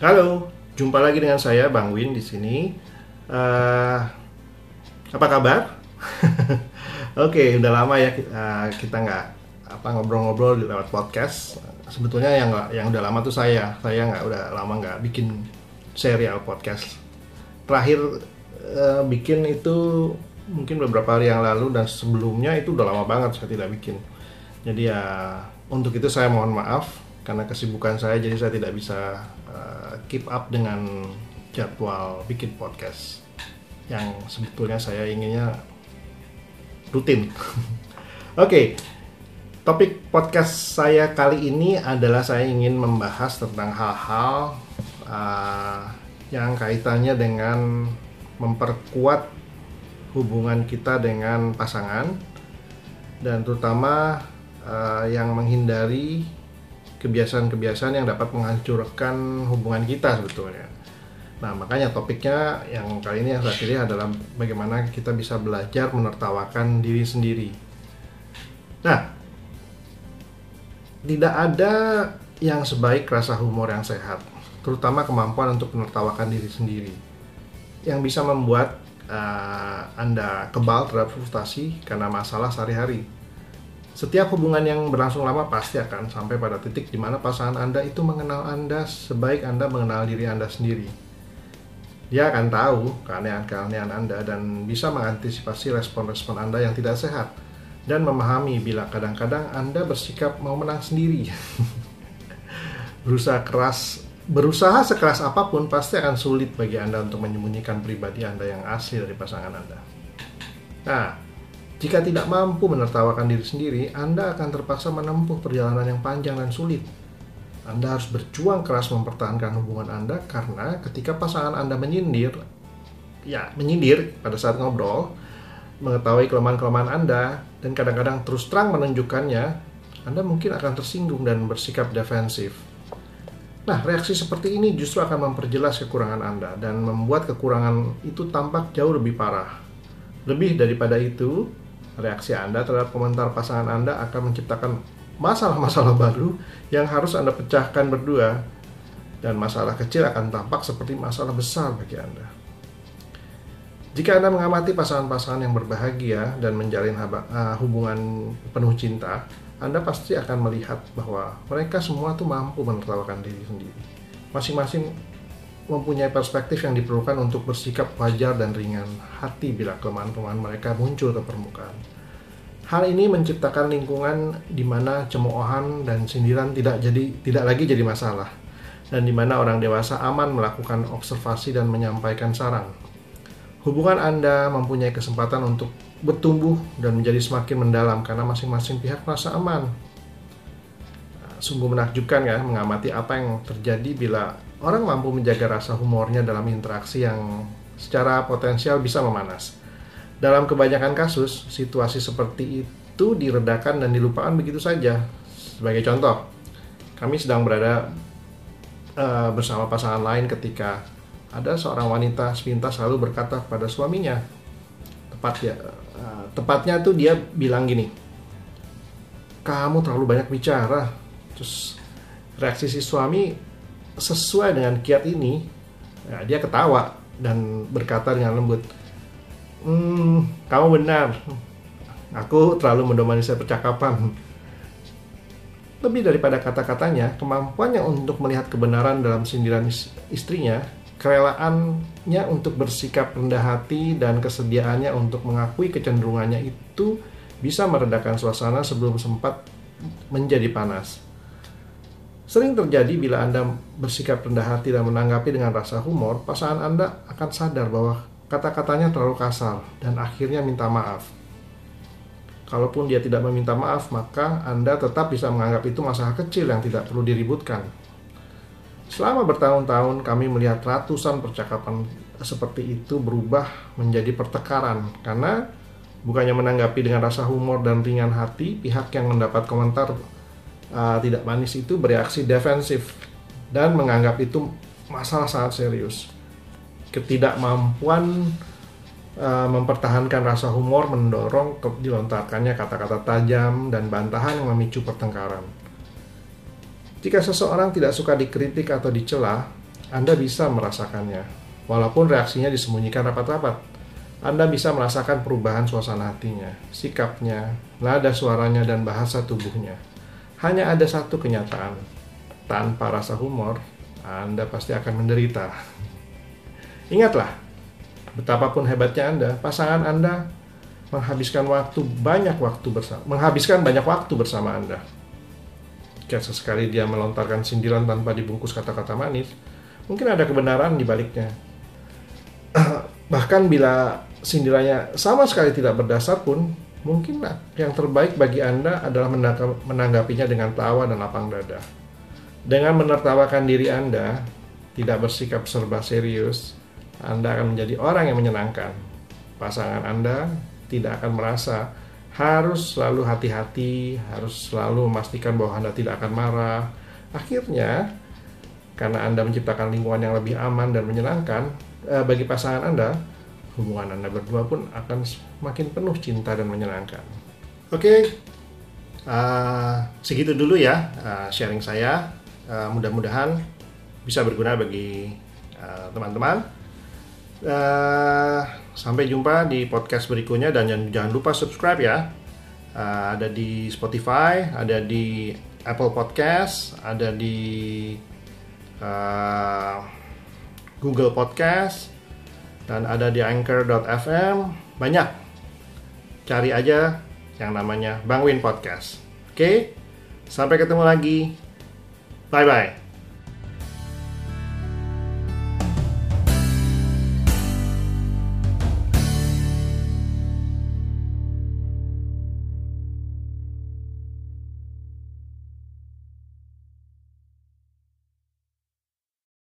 Halo, jumpa lagi dengan saya Bang Win di sini. Uh, apa kabar? Oke, okay, udah lama ya uh, kita nggak apa ngobrol-ngobrol lewat podcast. Sebetulnya yang yang udah lama tuh saya, saya nggak udah lama nggak bikin serial podcast. Terakhir uh, bikin itu mungkin beberapa hari yang lalu dan sebelumnya itu udah lama banget saya tidak bikin. Jadi ya untuk itu saya mohon maaf karena kesibukan saya jadi saya tidak bisa keep up dengan jadwal bikin podcast yang sebetulnya saya inginnya rutin. Oke, okay. topik podcast saya kali ini adalah saya ingin membahas tentang hal-hal uh, yang kaitannya dengan memperkuat hubungan kita dengan pasangan dan terutama uh, yang menghindari kebiasaan-kebiasaan yang dapat menghancurkan hubungan kita sebetulnya. Nah, makanya topiknya yang kali ini yang saya pilih adalah bagaimana kita bisa belajar menertawakan diri sendiri. Nah, tidak ada yang sebaik rasa humor yang sehat, terutama kemampuan untuk menertawakan diri sendiri, yang bisa membuat uh, Anda kebal terhadap frustasi karena masalah sehari-hari setiap hubungan yang berlangsung lama pasti akan sampai pada titik di mana pasangan Anda itu mengenal Anda sebaik Anda mengenal diri Anda sendiri. Dia akan tahu keanehan-keanehan Anda dan bisa mengantisipasi respon-respon Anda yang tidak sehat dan memahami bila kadang-kadang Anda bersikap mau menang sendiri. berusaha keras berusaha sekeras apa pun pasti akan sulit bagi Anda untuk menyembunyikan pribadi Anda yang asli dari pasangan Anda. Nah, jika tidak mampu menertawakan diri sendiri, Anda akan terpaksa menempuh perjalanan yang panjang dan sulit. Anda harus berjuang keras mempertahankan hubungan Anda karena ketika pasangan Anda menyindir, ya menyindir pada saat ngobrol, mengetahui kelemahan-kelemahan Anda, dan kadang-kadang terus terang menunjukkannya, Anda mungkin akan tersinggung dan bersikap defensif. Nah, reaksi seperti ini justru akan memperjelas kekurangan Anda dan membuat kekurangan itu tampak jauh lebih parah. Lebih daripada itu, reaksi Anda terhadap komentar pasangan Anda akan menciptakan masalah-masalah baru yang harus Anda pecahkan berdua dan masalah kecil akan tampak seperti masalah besar bagi Anda. Jika Anda mengamati pasangan-pasangan yang berbahagia dan menjalin uh, hubungan penuh cinta, Anda pasti akan melihat bahwa mereka semua tuh mampu menertawakan diri sendiri. Masing-masing mempunyai perspektif yang diperlukan untuk bersikap wajar dan ringan hati bila kelemahan-kelemahan mereka muncul ke permukaan. Hal ini menciptakan lingkungan di mana cemoohan dan sindiran tidak jadi tidak lagi jadi masalah dan di mana orang dewasa aman melakukan observasi dan menyampaikan saran. Hubungan Anda mempunyai kesempatan untuk bertumbuh dan menjadi semakin mendalam karena masing-masing pihak merasa aman. Sungguh menakjubkan ya mengamati apa yang terjadi bila orang mampu menjaga rasa humornya dalam interaksi yang secara potensial bisa memanas. Dalam kebanyakan kasus, situasi seperti itu diredakan dan dilupakan begitu saja. Sebagai contoh, kami sedang berada uh, bersama pasangan lain ketika ada seorang wanita sepintas selalu berkata kepada suaminya, tepat ya, uh, tepatnya tuh dia bilang gini, kamu terlalu banyak bicara. Terus reaksi si suami sesuai dengan kiat ini, ya, dia ketawa dan berkata dengan lembut, Hmm, kamu benar. Aku terlalu mendominasi percakapan. Lebih daripada kata-katanya, kemampuannya untuk melihat kebenaran dalam sindiran istrinya, kerelaannya untuk bersikap rendah hati, dan kesediaannya untuk mengakui kecenderungannya itu bisa meredakan suasana sebelum sempat menjadi panas. Sering terjadi bila Anda bersikap rendah hati dan menanggapi dengan rasa humor, pasangan Anda akan sadar bahwa kata-katanya terlalu kasar dan akhirnya minta maaf. Kalaupun dia tidak meminta maaf, maka Anda tetap bisa menganggap itu masalah kecil yang tidak perlu diributkan. Selama bertahun-tahun, kami melihat ratusan percakapan seperti itu berubah menjadi pertengkaran karena bukannya menanggapi dengan rasa humor dan ringan hati, pihak yang mendapat komentar uh, tidak manis itu bereaksi defensif dan menganggap itu masalah sangat serius ketidakmampuan uh, mempertahankan rasa humor mendorong ke, dilontarkannya kata-kata tajam dan bantahan yang memicu pertengkaran. Jika seseorang tidak suka dikritik atau dicela, Anda bisa merasakannya, walaupun reaksinya disembunyikan rapat-rapat. Anda bisa merasakan perubahan suasana hatinya, sikapnya, nada suaranya, dan bahasa tubuhnya. Hanya ada satu kenyataan, tanpa rasa humor, Anda pasti akan menderita. Ingatlah, betapapun hebatnya Anda, pasangan Anda menghabiskan waktu banyak waktu bersama, menghabiskan banyak waktu bersama Anda. Jika sesekali dia melontarkan sindiran tanpa dibungkus kata-kata manis, mungkin ada kebenaran di baliknya. Bahkan bila sindirannya sama sekali tidak berdasar pun, mungkin yang terbaik bagi Anda adalah menanggapinya dengan tawa dan lapang dada. Dengan menertawakan diri Anda, tidak bersikap serba serius, Anda akan menjadi orang yang menyenangkan. Pasangan Anda tidak akan merasa harus selalu hati-hati, harus selalu memastikan bahwa Anda tidak akan marah. Akhirnya, karena Anda menciptakan lingkungan yang lebih aman dan menyenangkan eh, bagi pasangan Anda, hubungan Anda berdua pun akan semakin penuh cinta dan menyenangkan. Oke, okay, uh, segitu dulu ya uh, sharing saya. Uh, mudah-mudahan bisa berguna bagi teman-teman. Uh, uh, Sampai jumpa di podcast berikutnya dan jangan, jangan lupa subscribe ya. Uh, ada di Spotify, ada di Apple Podcast, ada di uh, Google Podcast, dan ada di Anchor.fm. Banyak. Cari aja yang namanya Bang Win Podcast. Oke, sampai ketemu lagi. Bye bye.